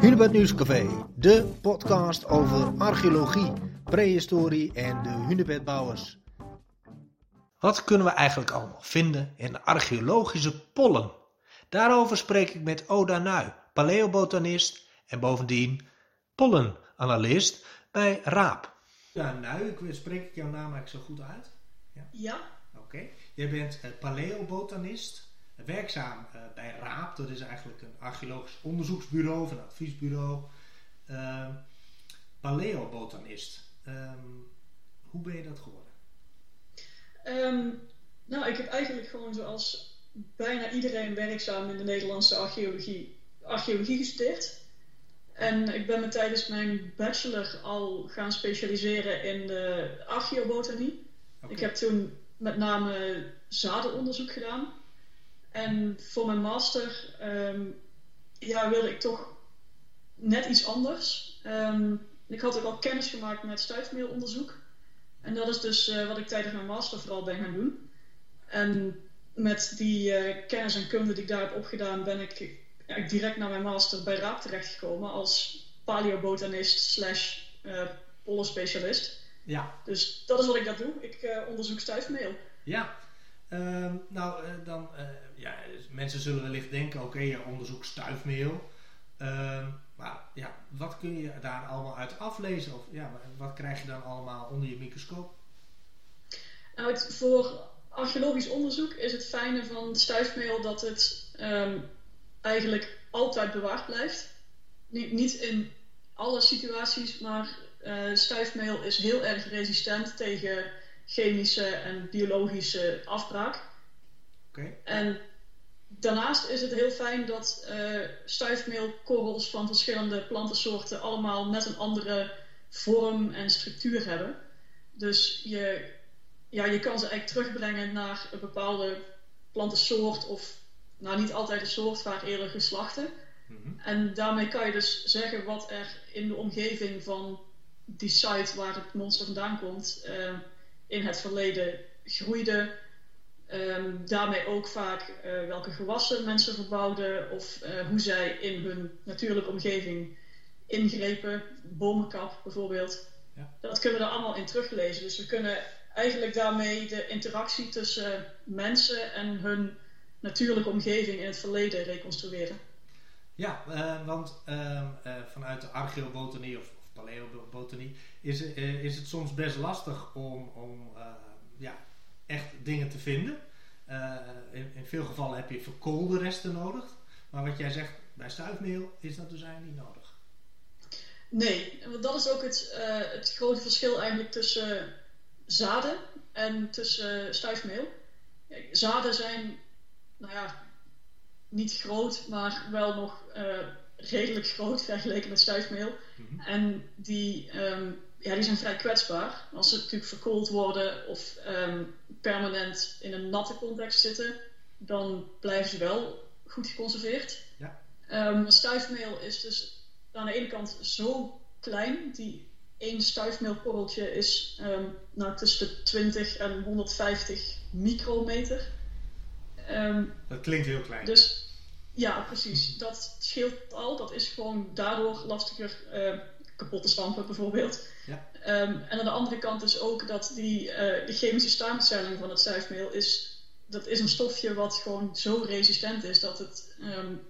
Hunebed Nieuwscafé, de podcast over archeologie, prehistorie en de hunebedbouwers. Wat kunnen we eigenlijk allemaal vinden in de archeologische pollen? Daarover spreek ik met Oda Nui, paleobotanist en bovendien pollenanalist bij RAAP. Oda Nui, spreek ik jouw naam eigenlijk zo goed uit? Ja. ja. Oké. Jij bent uh, paleobotanist werkzaam uh, bij RAAP. Dat is eigenlijk een archeologisch onderzoeksbureau of een adviesbureau. Uh, paleobotanist. Um, hoe ben je dat geworden? Um, nou, ik heb eigenlijk gewoon zoals bijna iedereen werkzaam in de Nederlandse archeologie, archeologie gestudeerd. En ik ben me tijdens mijn bachelor al gaan specialiseren in de archeobotanie. Okay. Ik heb toen met name zadenonderzoek gedaan. En voor mijn master um, ja, wilde ik toch net iets anders. Um, ik had ook al kennis gemaakt met stuifmeelonderzoek. En dat is dus uh, wat ik tijdens mijn master vooral ben gaan doen. En met die uh, kennis en kunde die ik daar heb opgedaan, ben ik ja, direct na mijn master bij RAAP terechtgekomen als paleobotanist slash uh, pollenspecialist. Ja. Dus dat is wat ik daar doe. Ik onderzoek stuifmeel. Ja, Ehm, nou, dan, ja, mensen zullen wellicht denken, oké, okay, je onderzoekt stuifmeel. Ehm, maar ja, wat kun je daar allemaal uit aflezen? Of ja, wat krijg je dan allemaal onder je microscoop? Nou, het, voor archeologisch onderzoek is het fijne van stuifmeel dat het um, eigenlijk altijd bewaard blijft. Niet, niet in alle situaties, maar uh, stuifmeel is heel erg resistent tegen chemische en biologische afbraak. Okay. En daarnaast is het heel fijn dat uh, stuifmeelkorrels van verschillende plantensoorten allemaal net een andere vorm en structuur hebben. Dus je, ja, je kan ze eigenlijk terugbrengen naar een bepaalde plantensoort of nou niet altijd een soort, vaak eerder geslachten. Mm En daarmee kan je dus zeggen wat er in de omgeving van die site waar het monster vandaan komt, uh, in het verleden groeide. Um, daarmee ook vaak uh, welke gewassen mensen verbouwden of uh, hoe zij in hun natuurlijke omgeving ingrepen. Bomenkap bijvoorbeeld. Ja. Dat kunnen we daar allemaal in teruglezen. Dus we kunnen eigenlijk daarmee de interactie tussen mensen en hun natuurlijke omgeving in het verleden reconstrueren. Ja, uh, want ehm, vanuit de archeobotanie of paleobotanie, is, is het soms best lastig om, om uh, ja, echt dingen te vinden. Uh, in, in, veel gevallen heb je verkoolde resten nodig. Maar wat jij zegt, bij stuifmeel is dat dus eigenlijk niet nodig. Nee, want dat is ook het, het grote verschil eigenlijk tussen zaden en tussen stuifmeel. Zaden zijn, nou ja, niet groot, maar wel nog redelijk groot vergeleken met stuifmeel. Mhm. En die, um, ja, die zijn vrij kwetsbaar. Als ze natuurlijk verkoold worden of um, permanent in een natte context zitten, dan blijven ze wel goed geconserveerd. Ja. Um, stuifmeel is dus aan de ene kant zo klein, die één stuifmeelkorreltje is nou, tussen de 20 en 150 micrometer. dat klinkt heel klein. Dus ja, precies. Dat scheelt al. Dat is gewoon daardoor lastiger uh, kapot te stampen, bijvoorbeeld. Ja. Um, en aan de andere kant is ook dat die, uh, de chemische samenstelling van het zuifmeel is, dat is een stofje wat gewoon zo resistent is dat het um,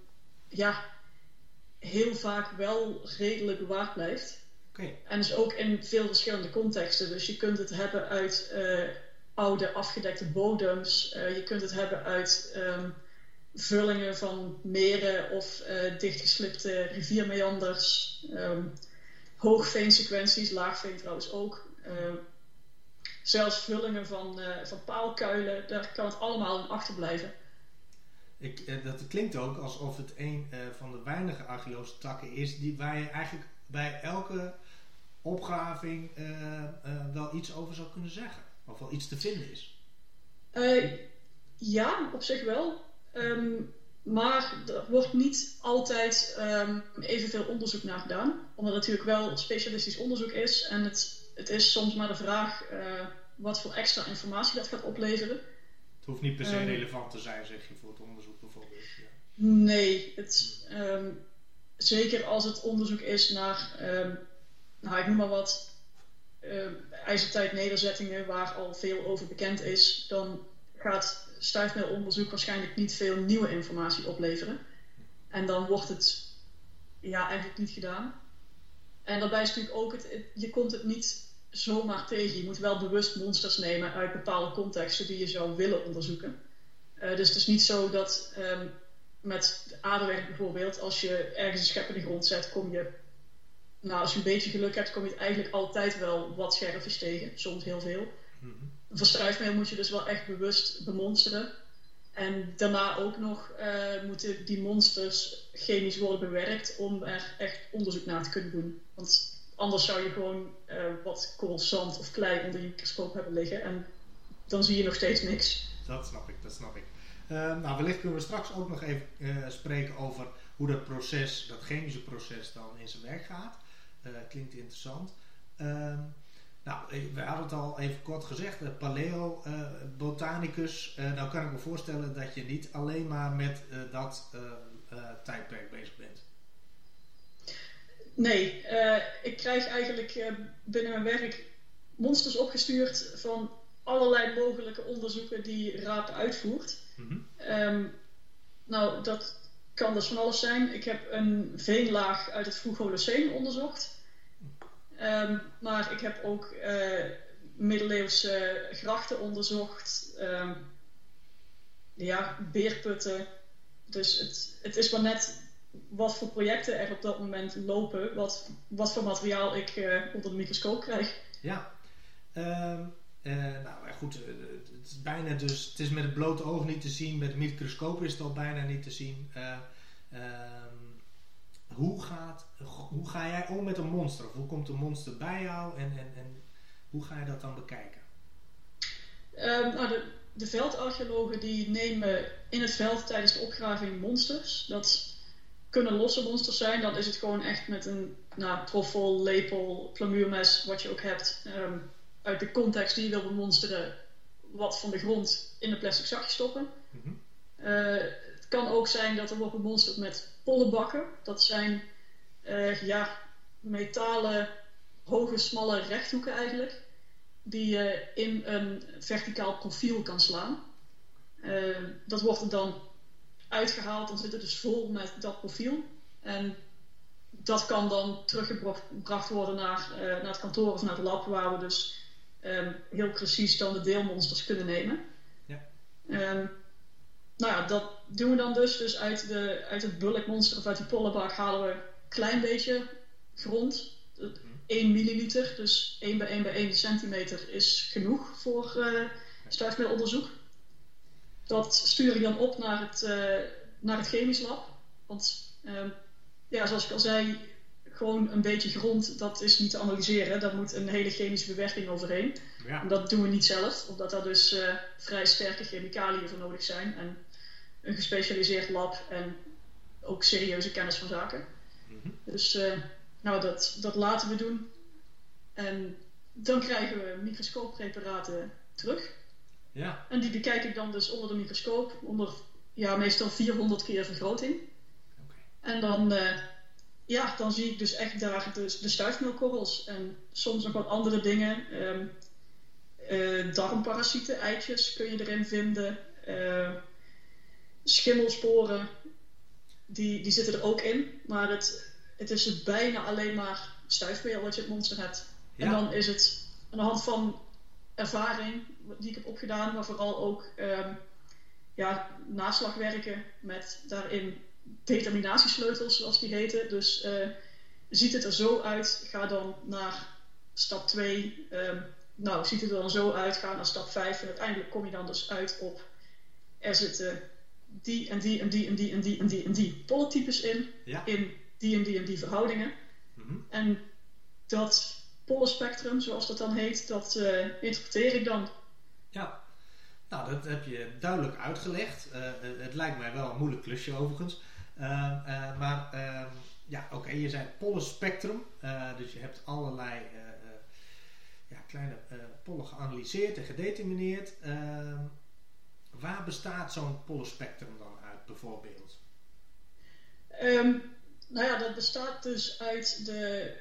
ja, heel vaak wel redelijk bewaard blijft. Okay. En dus ook in veel verschillende contexten. Dus je kunt het hebben uit uh, oude afgedekte bodems. je kunt het hebben uit um, vullingen van meren of uh, dichtgeslipte riviermeanders, um, hoogveensequenties, laagveen trouwens ook. Uh, zelfs vullingen van, uh, van paalkuilen, daar kan het allemaal in achterblijven. Ik, dat klinkt ook alsof het een van de weinige archeologische takken is die, waar je eigenlijk bij elke opgraving wel iets over zou kunnen zeggen. Of wel iets te vinden is. ja, op zich wel. Um, maar er wordt niet altijd um, evenveel onderzoek naar gedaan. Omdat het natuurlijk wel specialistisch onderzoek is. En het, het is soms maar de vraag uh, wat voor extra informatie dat gaat opleveren. Het hoeft niet per se um, relevant te zijn, zeg je, voor het onderzoek bijvoorbeeld. Ja. Nee, het, zeker als het onderzoek is naar, nou ik noem maar wat, uh, ijzertijd nederzettingen waar al veel over bekend is, dan gaat stuifmeelonderzoek waarschijnlijk niet veel nieuwe informatie opleveren. En dan wordt het ja, eigenlijk niet gedaan. En daarbij is natuurlijk ook, het, je komt het niet zomaar tegen. Je moet wel bewust monsters nemen uit bepaalde contexten die je zou willen onderzoeken. Uh, dus het is niet zo dat um, met aderwerk bijvoorbeeld, als je ergens een schep de grond zet, kom je, nou als je een beetje geluk hebt, kom je het eigenlijk altijd wel wat scherfjes tegen. Soms heel veel. Voor struismeel moet je dus wel echt bewust bemonsteren. En daarna ook nog uh, moeten die monsters chemisch worden bewerkt om er echt onderzoek naar te kunnen doen. Want anders zou je gewoon uh, wat korrel zand of klei onder je microscoop hebben liggen en dan zie je nog steeds niks. Dat snap ik, dat snap ik. Uh, nou, wellicht kunnen we straks ook nog even spreken over hoe dat proces, dat chemische proces dan in zijn werk gaat. klinkt interessant. Ehm, nou, we hadden het al even kort gezegd, paleo-botanicus. Uh, nou kan ik me voorstellen dat je niet alleen maar met dat tijdperk bezig bent. Nee, ik krijg eigenlijk binnen mijn werk monsters opgestuurd van allerlei mogelijke onderzoeken die Raad uitvoert. Mm -hmm. um, nou, dat kan dus van alles zijn. Ik heb een veenlaag uit het vroeg Holoceen onderzocht. Um, maar ik heb ook uh, middeleeuwse grachten onderzocht. Um, ja, beerputten. Dus het, het is maar net wat voor projecten er op dat moment lopen. Wat, wat voor materiaal ik uh, onder de microscoop krijg. Ja. Um, uh, nou goed, het is bijna dus... Het is met het blote oog niet te zien. Met de microscoop is het al bijna niet te zien. Hoe, gaat, hoe ga jij om met een monster? Of hoe komt een monster bij jou en, en, en hoe ga je dat dan bekijken? Um, nou, de, de veldarcheologen die nemen in het veld tijdens de opgraving monsters. Dat kunnen losse monsters zijn. Dan is het gewoon echt met een nou, troffel, lepel, plamuurmes, wat je ook hebt. Um, uit de context die je wil bemonsteren, wat van de grond in een plastic zakje stoppen. Mm -hmm. uh, het kan ook zijn dat er wordt bemonsterd met pollenbakken. Dat zijn uh, ja, metalen, hoge, smalle rechthoeken eigenlijk, die je in een verticaal profiel kan slaan. Uh, dat wordt er dan uitgehaald, dan zit het dus vol met dat profiel. En dat kan dan teruggebracht worden naar, uh, naar het kantoor of naar het lab, waar we dus um, heel precies dan de deelmonsters kunnen nemen. Ja. Um, nou ja, dat doen we dan dus. Dus uit, de, uit het bulkmonster of uit die pollenbak halen we klein beetje grond. 1 milliliter, dus 1 bij 1 bij 1 centimeter is genoeg voor uh, stuifmeelonderzoek. Dat stuur ik dan op naar het, uh, naar het chemisch lab. Want uh, ja, zoals ik al zei, gewoon een beetje grond, dat is niet te analyseren. Daar moet een hele chemische bewerking overheen. Ja. En dat doen we niet zelf, omdat daar dus uh, vrij sterke chemicaliën voor nodig zijn. En een gespecialiseerd lab en ook serieuze kennis van zaken. Mhm. Dus uh, nou, dat, dat laten we doen. En dan krijgen we microscooppreparaten terug. Ja. En die bekijk ik dan dus onder de microscoop, onder ja, meestal 400 keer vergroting. Okay. En dan, uh, ja, dan zie ik dus echt daar de, de stuifmeelkorrels en soms nog wat andere dingen. Um, uh, darmparasieten, eitjes kun je erin vinden. Uh, schimmelsporen, die, die zitten er ook in. Maar het, het is bijna alleen maar stuifmeel wat je het monster hebt. En dan is het aan de hand van ervaring die ik heb opgedaan, maar vooral ook um, ja, naslagwerken met daarin determinatiesleutels, zoals die heten. Dus uh, ziet het er zo uit, ga dan naar stap 2. Um, ehm, nou, ziet het er dan zo uit, ga naar stap 5 en uiteindelijk kom je dan dus uit op er zitten die en die en die en die en die en die en die pollentypes in. Ja. In die en die en die verhoudingen. Mm -hmm. En dat pollenspectrum, zoals dat dan heet, dat uh, interpreteer ik dan. Ja, nou dat heb je duidelijk uitgelegd. Uh, het lijkt mij wel een moeilijk klusje overigens. Uh, maar ehm, ja, oké, okay, je zei pollenspectrum. dus je hebt allerlei ja, kleine pollen geanalyseerd en gedetermineerd. Ehm, waar bestaat zo'n pollenspectrum dan uit bijvoorbeeld? Um, nou ja, dat bestaat dus uit de,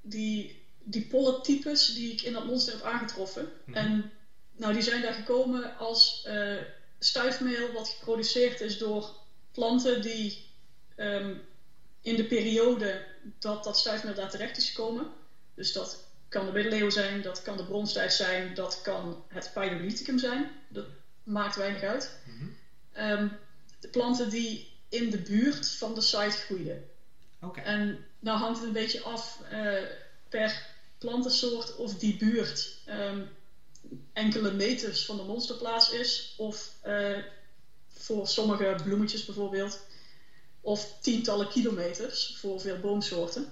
die, die pollentypes die ik in dat monster heb aangetroffen. Mhm. En nou, die zijn daar gekomen als uh, stuifmeel wat geproduceerd is door planten die ehm, in de periode dat dat stuifmeel daar terecht is gekomen. Dus dat kan de middeleeuwen zijn, dat kan de bronstijd zijn, dat kan het Paleolithicum zijn. Dat maakt weinig uit. Mhm. Ehm, de planten die in de buurt van de site groeiden. Oké. En nou hangt het een beetje af eh, per plantensoort of die buurt ehm, enkele meters van de monsterplaats is, of eh, voor sommige bloemetjes bijvoorbeeld, of tientallen kilometers voor veel boomsoorten.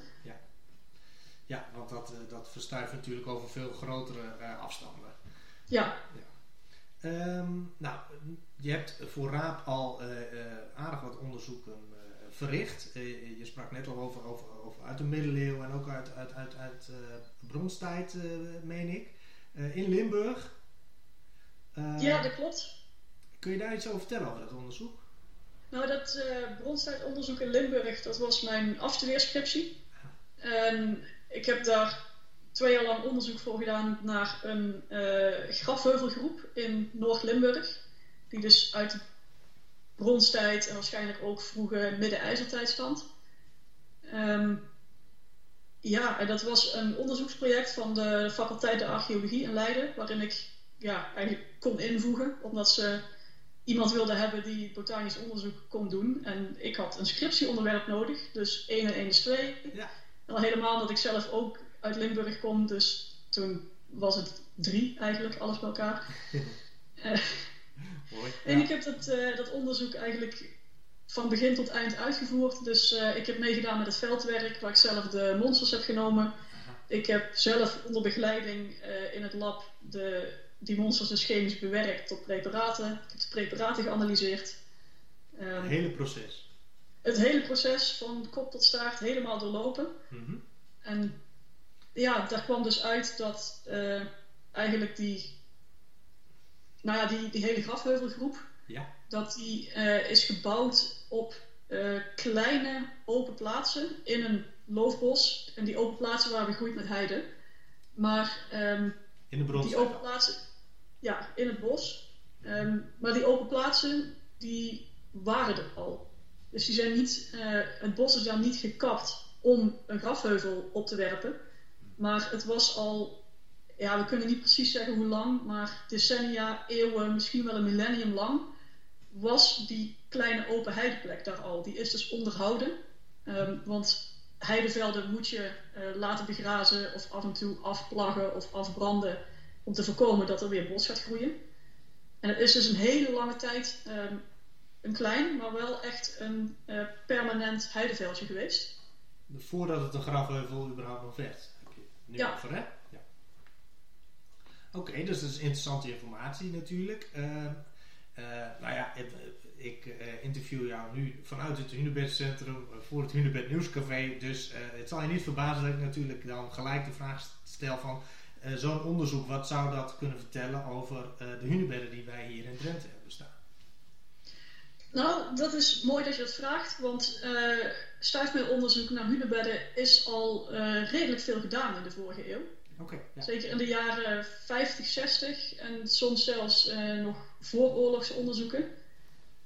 Ja, want dat, eh, dat verstuift natuurlijk over veel grotere afstanden. Ja, Ehm, nou, je hebt voor Raap al eh, eh, aardig wat onderzoeken eh, verricht. Je sprak net al over, over, over uit de middeleeuwen en ook uit, uit, uit, uit bronstijd, meen ik. In Limburg. Ja, dat klopt. Kun je daar iets over vertellen over dat onderzoek? Nou, dat bronstijdonderzoek in Limburg, dat was mijn afstudeerscriptie. En ik heb daar twee jaar lang onderzoek voor gedaan naar een eh grafheuvelgroep in Noord-Limburg. Die dus uit de bronstijd en waarschijnlijk ook vroege midden-ijzertijd stamt. Ehm, ja, en dat was een onderzoeksproject van de faculteit de archeologie in Leiden, waarin ik ja, eigenlijk kon invoegen, omdat ze iemand wilde hebben die botanisch onderzoek kon doen. En ik had een scriptieonderwerp nodig, dus 1 en 1 is 2. Ja. En al helemaal dat ik zelf ook uit Limburg kom, dus toen was het 3 eigenlijk, alles bij elkaar. Eh, Mooi. en ik heb dat, eh, dat onderzoek eigenlijk van begin tot eind uitgevoerd. Dus eh, ik heb meegedaan met het veldwerk, waar ik zelf de monsters heb genomen. Aha. Ik heb zelf onder begeleiding in het lab de, die monsters dus chemisch bewerkt tot preparaten. Ik heb de preparaten geanalyseerd. Ehm, Het hele proces. het hele proces van kop tot staart helemaal doorlopen. Mhm. En ja, daar kwam dus uit dat eh, eigenlijk die, nou ja, die, die hele grafheuvelgroep, Ja. dat die eh, is gebouwd op eh, kleine open plaatsen in een loofbos. En die open plaatsen waren begroeid met heide. Maar ehm, In de die open plaatsen, ja, in het bos. Ehm, maar die open plaatsen, die waren er al. Dus die zijn niet, het bos is daar niet gekapt om een grafheuvel op te werpen. Maar het was al, ja, we kunnen niet precies zeggen hoe lang, maar decennia, eeuwen, misschien wel een millennium lang, was die kleine open heideplek daar al. Die is dus onderhouden. Ehm, want heidevelden moet je eh, laten begrazen of af en toe afplaggen of afbranden om te voorkomen dat er weer bos gaat groeien. En het is dus een hele lange tijd ehm, een klein, maar wel echt een eh, permanent heideveldje geweest. Voordat het een grafheuvel überhaupt nog werd. Nu Ja. over, hè? Ja. Oké, dus dat is interessante informatie natuurlijk. Ehm, eh, nou ja, ik, ik eh, interview jou nu vanuit het Hunebed Centrum eh, voor het Hunebed Nieuwscafé. Dus eh, het zal je niet verbazen dat ik natuurlijk dan gelijk de vraag stel van eh, zo'n onderzoek, wat zou dat kunnen vertellen over eh, de hunebedden die wij hier in Drenthe hebben staan? Nou, dat is mooi dat je dat vraagt, want eh stuifmeelonderzoek naar hunebedden is al eh, redelijk veel gedaan in de vorige eeuw. Ja. Zeker in de jaren 50, 60 en soms zelfs eh, nog vooroorlogse onderzoeken.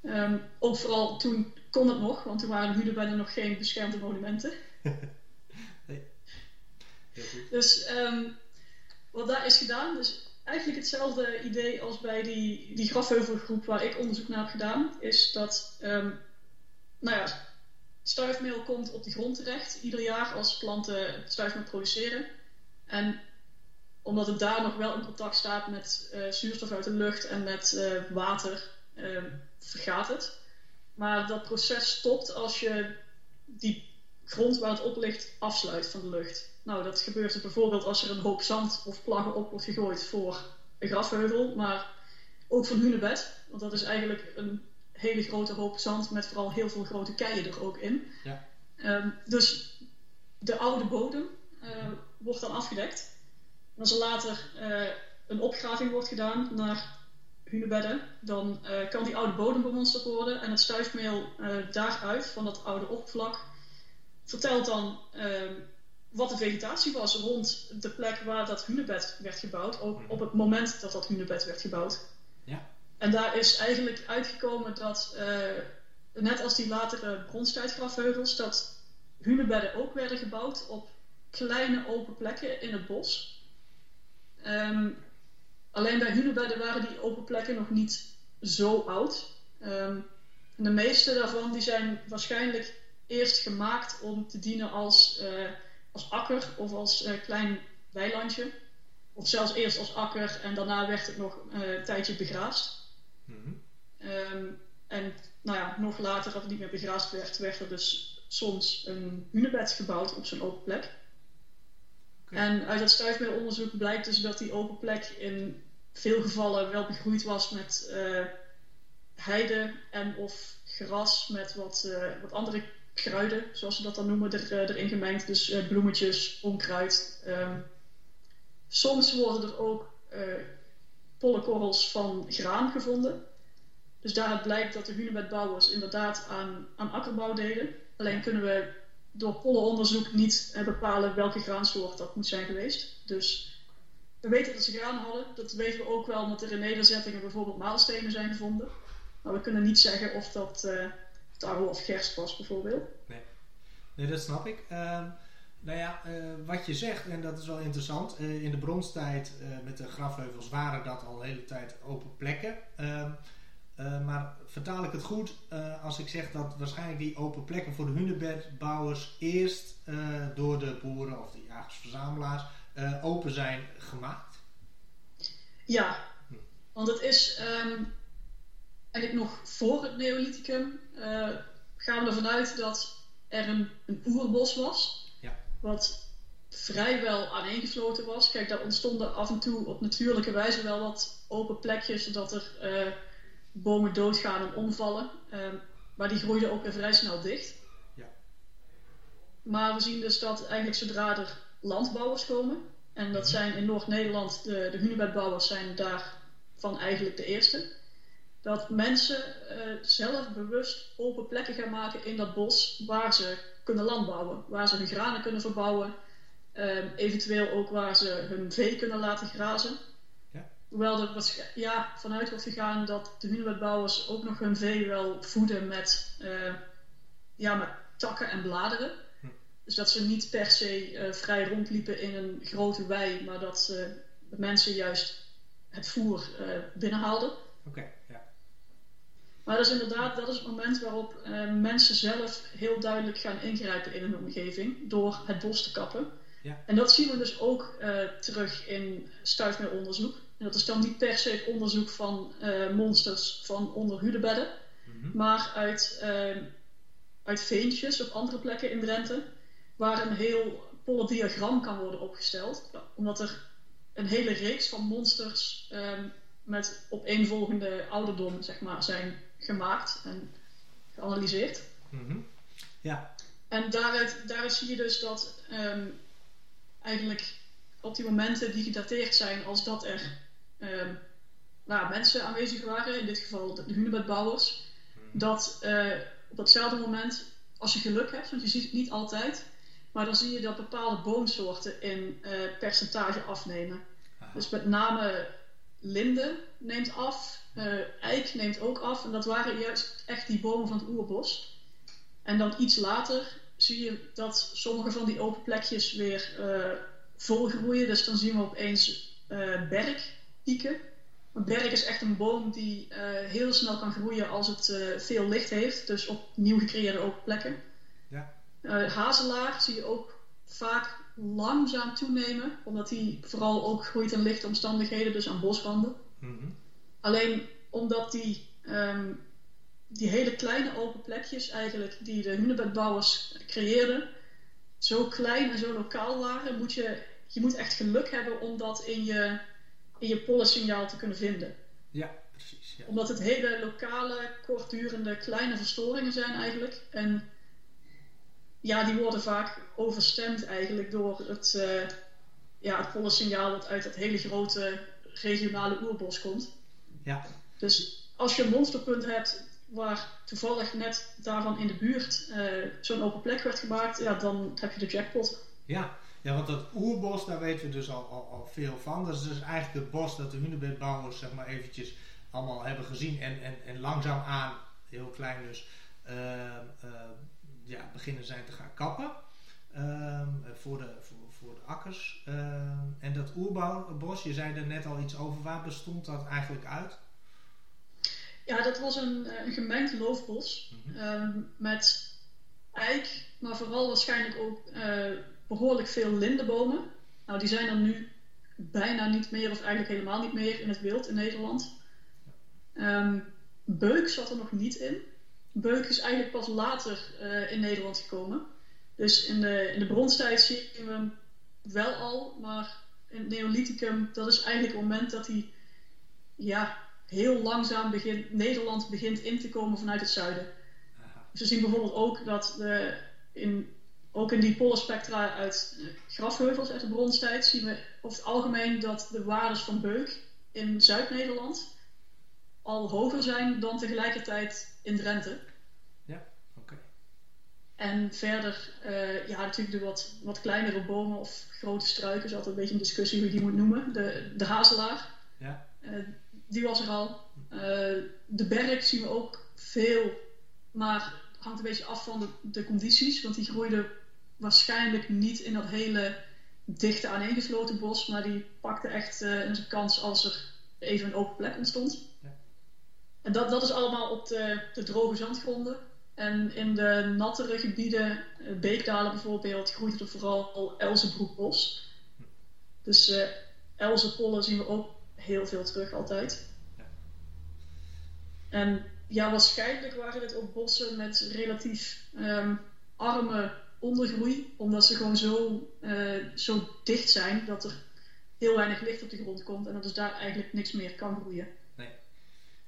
Ehm, ook vooral toen kon het nog, want toen waren de hunebedden nog geen beschermde monumenten. Heel goed. Dus ehm, wat daar is gedaan, dus eigenlijk hetzelfde idee als bij die, die grafheuvelgroep waar ik onderzoek naar heb gedaan, is dat, ehm, nou ja, stuifmeel komt op de grond terecht ieder jaar als planten stuifmeel produceren. En omdat het daar nog wel in contact staat met eh, zuurstof uit de lucht en met eh, water, ehm, vergaat het. Maar dat proces stopt als je die grond waar het op ligt afsluit van de lucht. Nou, dat gebeurt dus bijvoorbeeld als er een hoop zand of plaggen op wordt gegooid voor een grafheuvel, maar ook voor een hunebed. Want dat is eigenlijk een hele grote hoop zand met vooral heel veel grote keien er ook in. Ja. Ehm, dus de oude bodem eh, wordt dan afgedekt. En als er later eh, een opgraving wordt gedaan naar hunebedden, dan eh, kan die oude bodem bemonsterd worden en het stuifmeel daaruit, van dat oude oppervlak, vertelt dan ehm, wat de vegetatie was rond de plek waar dat hunebed werd gebouwd. Ook Mhm. op het moment dat dat hunebed werd gebouwd. Ja. En daar is eigenlijk uitgekomen dat, eh, net als die latere bronstijdgrafheuvels, dat hunebedden ook werden gebouwd op kleine open plekken in het bos. Ehm, alleen bij hunebedden waren die open plekken nog niet zo oud. Ehm, en de meeste daarvan die zijn waarschijnlijk eerst gemaakt om te dienen als, eh, als akker of als eh, klein weilandje. Of zelfs eerst als akker en daarna werd het nog eh, een tijdje begraasd. Mhm. Ehm, en nou ja, nog later, als het niet meer begraasd werd, werd er dus soms een hunebed gebouwd op zo'n open plek. En uit dat stuifmeelonderzoek blijkt dus dat die open plek in veel gevallen wel begroeid was met eh, heide en of gras met wat, eh, wat andere kruiden, zoals ze dat dan noemen, er, eh, erin gemengd. Dus eh, bloemetjes, onkruid. Ehm, soms worden er ook eh pollenkorrels van graan gevonden. Dus daaruit blijkt dat de hunebedbouwers inderdaad aan, aan akkerbouw deden. Alleen kunnen we door pollenonderzoek niet bepalen welke graansoort dat moet zijn geweest. Dus we weten dat ze graan hadden. Dat weten we ook wel omdat er in nederzettingen bijvoorbeeld maalstenen zijn gevonden. Maar we kunnen niet zeggen of dat tarwe of gerst was bijvoorbeeld. Nee, dat snap ik. Ehm, nou ja, eh, wat je zegt, en dat is wel interessant. eh, in de bronstijd eh, met de grafheuvels waren dat al de hele tijd open plekken. Ehm, eh, maar vertaal ik het goed als ik zeg dat waarschijnlijk die open plekken voor de hunebedbouwers eerst door de boeren of de jagers-verzamelaars open zijn gemaakt? Ja, want het is ehm, eigenlijk nog voor het Neolithicum eh, gaan we ervan uit dat er een, een oerbos was. Ja. Wat vrijwel aaneengesloten was. Kijk, daar ontstonden af en toe op natuurlijke wijze wel wat open plekjes, zodat er eh, bomen doodgaan en omvallen. Ehm, maar die groeiden ook weer vrij snel dicht. Ja. Maar we zien dus dat eigenlijk zodra er landbouwers komen, en dat Mhm. zijn in Noord-Nederland, de, de hunebedbouwers zijn daarvan eigenlijk de eerste, dat mensen eh, zelf bewust open plekken gaan maken in dat bos waar ze kunnen landbouwen, waar ze hun granen kunnen verbouwen, ehm, eventueel ook waar ze hun vee kunnen laten grazen. Ja. Hoewel er ja, vanuit wordt gegaan dat de hunebedbouwers ook nog hun vee wel voeden met, eh, ja, met takken en bladeren. Hm. Dus dat ze niet per se eh, vrij rondliepen in een grote wei, maar dat ze de mensen juist het voer binnenhaalden. Oké. Maar dat is inderdaad dat is het moment waarop eh, mensen zelf heel duidelijk gaan ingrijpen in hun omgeving door het bos te kappen. Ja. En dat zien we dus ook eh, terug in stuifmeelonderzoek. En dat is dan niet per se het onderzoek van eh, monsters van onder hudebedden, Mhm. maar uit, eh, uit veentjes op andere plekken in Drenthe, waar een heel pollendiagram kan worden opgesteld. Omdat er een hele reeks van monsters ehm, met opeenvolgende ouderdom zeg maar, zijn gemaakt en geanalyseerd. Mhm. Ja, En daaruit, daaruit zie je dus dat ehm, eigenlijk op die momenten die gedateerd zijn als dat er ehm, nou, mensen aanwezig waren, in dit geval de hunebedbouwers, Mhm. dat eh, op datzelfde moment, als je geluk hebt, want je ziet het niet altijd, maar dan zie je dat bepaalde boomsoorten in eh, percentage afnemen. Aha. Dus met name linde neemt af, eh, eik neemt ook af. En dat waren juist echt die bomen van het oerbos. En dan iets later zie je dat sommige van die open plekjes weer eh, volgroeien. Dus dan zien we opeens eh bergpieken. Een berg is echt een boom die heel snel kan groeien als het veel licht heeft. Dus op nieuw gecreëerde open plekken. Ja. Hazelaar zie je ook vaak langzaam toenemen, omdat die vooral ook groeit in lichte omstandigheden, dus aan bosranden. Mhm. Alleen omdat die, ehm, die hele kleine open plekjes eigenlijk die de hunebedbouwers creëerden, zo klein en zo lokaal waren, moet je, je moet echt geluk hebben om dat in je, in je pollensignaal te kunnen vinden. ja precies. Ja. Omdat het hele lokale, kortdurende, kleine verstoringen zijn eigenlijk. En ja, die worden vaak overstemd eigenlijk door het, eh ja, het pollensignaal dat uit dat hele grote regionale oerbos komt. Ja. Dus als je een monsterpunt hebt waar toevallig net daarvan in de buurt uh, zo'n open plek werd gemaakt, ja, dan heb je de jackpot. Ja, ja want dat oerbos, daar weten we dus al, al, al veel van. Dat is dus eigenlijk het bos dat de hunebedbouwers zeg maar eventjes allemaal hebben gezien en, en, en langzaam aan, heel klein dus, uh, ja, beginnen zijn te gaan kappen. Ehm, voor, de, voor, voor de akkers. Ehm, en dat oerbos, je zei er net al iets over, waar bestond dat eigenlijk uit? Ja, dat was een, eh, een gemengd loofbos mhm. Ehm, met eik, maar vooral waarschijnlijk ook uh, behoorlijk veel lindenbomen. Nou, die zijn er nu bijna niet meer, of eigenlijk helemaal niet meer in het wild in Nederland. beuk zat er nog niet in. Beuk is eigenlijk pas later uh, in Nederland gekomen. Dus in de, in de bronstijd zien we hem wel al, maar in het Neolithicum, dat is eigenlijk het moment dat hij ja, heel langzaam begint, Nederland begint in te komen vanuit het zuiden. Dus we zien bijvoorbeeld ook dat in, ook in die polarspectra uit grafheuvels uit de bronstijd zien we over het algemeen dat de waardes van beuk in Zuid-Nederland al hoger zijn dan tegelijkertijd in Drenthe. En verder, uh, ja, natuurlijk de wat, wat kleinere bomen of grote struiken, is altijd een beetje een discussie hoe je die moet noemen. De, de hazelaar, ja. Uh, die was er al. Uh, de berg zien we ook veel, maar hangt een beetje af van de, de condities, want die groeide waarschijnlijk niet in dat hele dichte aaneengesloten bos, maar die pakte echt een kans als er even een open plek ontstond. En dat, dat is allemaal op de, de droge zandgronden. En in de nattere gebieden, eh, beekdalen bijvoorbeeld, groeit er vooral elzenbroekbos. Dus uh, elzenpollen zien we ook heel veel terug altijd. Ja. En ja, waarschijnlijk waren dit ook bossen met relatief um, arme ondergroei, omdat ze gewoon zo, uh, zo dicht zijn dat er heel weinig licht op de grond komt en dat dus daar eigenlijk niks meer kan groeien.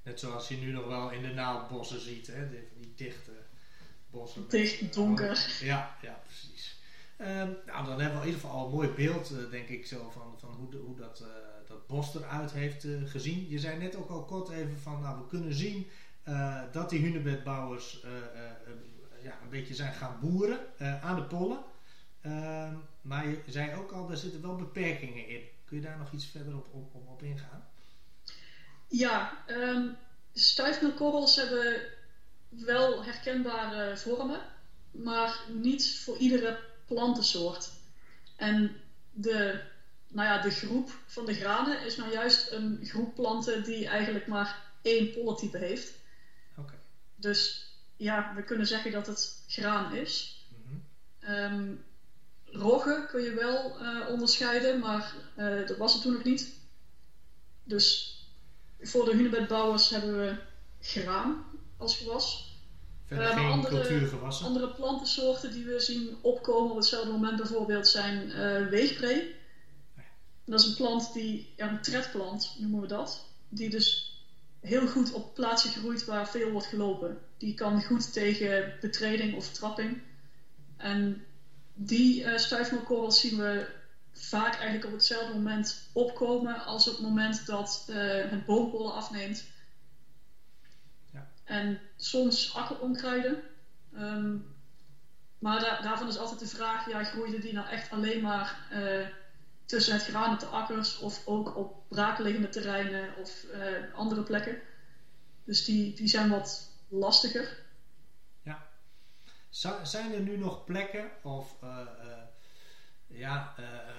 Net zoals je nu nog wel in de naaldbossen ziet, hè? Die, die dichte bossen. Dicht, donker. Ja, ja, precies. Ehm, nou, dan hebben we in ieder geval al een mooi beeld, uh, denk ik, zo van, van hoe, de, hoe dat, uh, dat bos eruit heeft uh, gezien. Je zei net ook al kort even van, nou, we kunnen zien dat die hunebedbouwers ja, een beetje zijn gaan boeren aan de pollen. Ehm, maar je zei ook al, daar zitten wel beperkingen in. Kun je daar nog iets verder op, op, op, ingaan? Ja, um, stuifmeelkorrels hebben wel herkenbare vormen, maar niet voor iedere plantensoort. En de, nou ja, de groep van de granen is nou juist een groep planten die eigenlijk maar één pollentype heeft. Okay. Dus ja, we kunnen zeggen dat het graan is. Mm -hmm. roggen kun je wel uh, onderscheiden, maar uh, dat was het toen nog niet. Dus voor de hunebedbouwers hebben we graan als gewas. Verder uh, geen andere, Andere plantensoorten die we zien opkomen op hetzelfde moment bijvoorbeeld zijn uh, weegbree. Dat is een plant die, ja, een tredplant noemen we dat, die dus heel goed op plaatsen groeit waar veel wordt gelopen. Die kan goed tegen betreding of trapping. En die uh, stuifmeelkorrels zien we vaak eigenlijk op hetzelfde moment opkomen als op het moment dat uh, het boompollen afneemt en soms akkeronkruiden. Um, maar daarvan is altijd de vraag, ja, groeide die nou echt alleen maar uh, tussen het graan en de akkers of ook op braakliggende terreinen of uh, andere plekken? Dus die, die zijn wat lastiger. Ja. zijn er nu nog plekken of uh, ja,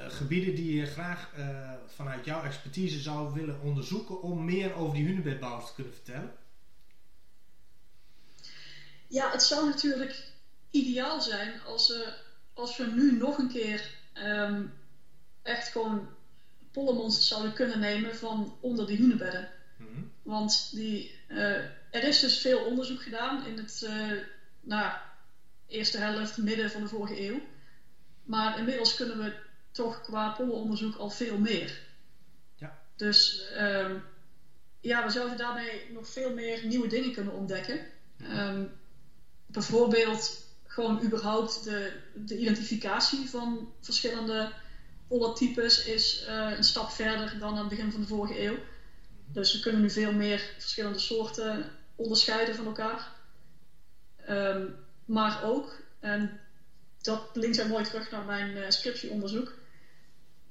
gebieden die je graag vanuit jouw expertise zou willen onderzoeken om meer over die hunebedbouwers te kunnen vertellen? Ja, het zou natuurlijk ideaal zijn als, we, als we nu nog een keer ehm, echt gewoon pollenmonsters zouden kunnen nemen van onder de hunebedden. Mhm. Want die, uh, er is dus veel onderzoek gedaan in het uh, nou, eerste helft, midden van de vorige eeuw. Maar inmiddels kunnen we toch qua pollenonderzoek al veel meer. Ja. Dus um, ja, we zouden daarmee nog veel meer nieuwe dingen kunnen ontdekken. Um, bijvoorbeeld gewoon überhaupt de, de identificatie van verschillende pollentypes is uh, een stap verder dan aan het begin van de vorige eeuw. Dus we kunnen nu veel meer verschillende soorten onderscheiden van elkaar. Ehm, maar ook, en dat linkt hij mooi terug naar mijn uh, scriptieonderzoek.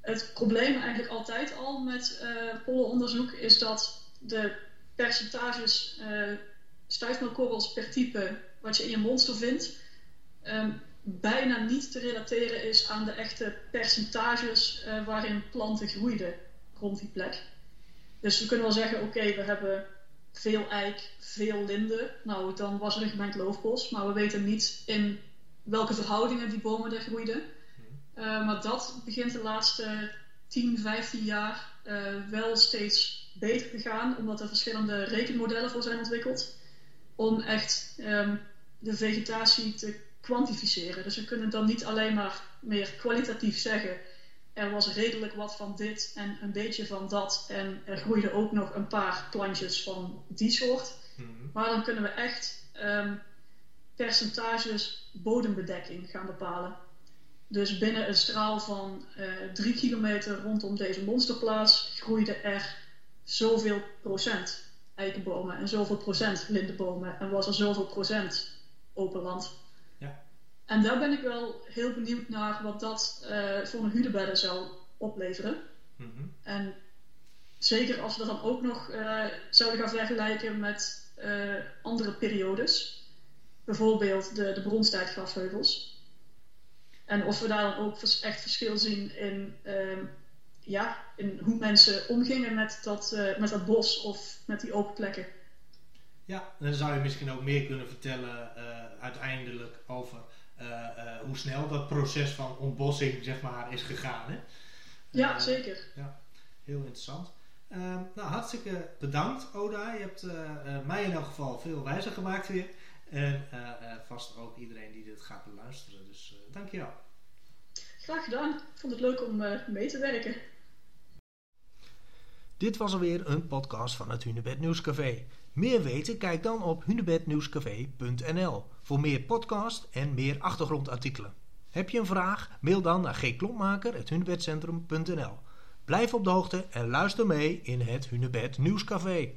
Het probleem eigenlijk altijd al met uh, pollenonderzoek is dat de percentages uh, stuifmeelkorrels per type wat je in je monster vindt, um, bijna niet te relateren is aan de echte percentages waarin planten groeiden rond die plek. Dus we kunnen wel zeggen, oké, we hebben veel eik, veel linden. Nou, dan was er een gemengd loofbos, maar we weten niet in welke verhoudingen die bomen er groeiden. Uh, maar dat begint de laatste 10, 15 jaar uh, wel steeds beter te gaan, omdat er verschillende rekenmodellen voor zijn ontwikkeld. Om echt um, de vegetatie te kwantificeren. Dus we kunnen dan niet alleen maar meer kwalitatief zeggen: er was redelijk wat van dit en een beetje van dat, en er groeiden ook nog een paar plantjes van die soort. Mm-hmm. Maar dan kunnen we echt um, percentages bodembedekking gaan bepalen. Dus binnen een straal van uh, drie kilometer rondom deze monsterplaats groeiden er zoveel procent eikenbomen en zoveel procent lindenbomen en was er zoveel procent open land. Ja. En daar ben ik wel heel benieuwd naar wat dat uh, voor een huurdebedden zou opleveren. Mm-hmm. En zeker als we dat dan ook nog uh, zouden gaan vergelijken met andere periodes. Bijvoorbeeld de, de bronstijdgrasheuvels. En of we daar dan ook echt verschil zien in, uh, ja, in hoe mensen omgingen met dat, uh, met dat bos of met die open plekken. Ja, dan zou je misschien ook meer kunnen vertellen uh, uiteindelijk over hoe snel dat proces van ontbossing zeg maar, is gegaan. Hè? Ja, zeker. Ja, heel interessant. Ehm, nou, hartstikke bedankt, Oda. Je hebt mij in elk geval veel wijzer gemaakt weer. En uh, uh, vast ook iedereen die dit gaat beluisteren. Dus uh, dankjewel. Graag gedaan. Ik vond het leuk om mee te werken. Dit was alweer een podcast van het Hunebed Nieuwscafé. Meer weten? Kijk dan op hunebednieuwscafé.nl voor meer podcast en meer achtergrondartikelen. Heb je een vraag? Mail dan naar gklompmaker.hunebedcentrum.nl Blijf op de hoogte en luister mee in het Hunebed Nieuwscafé.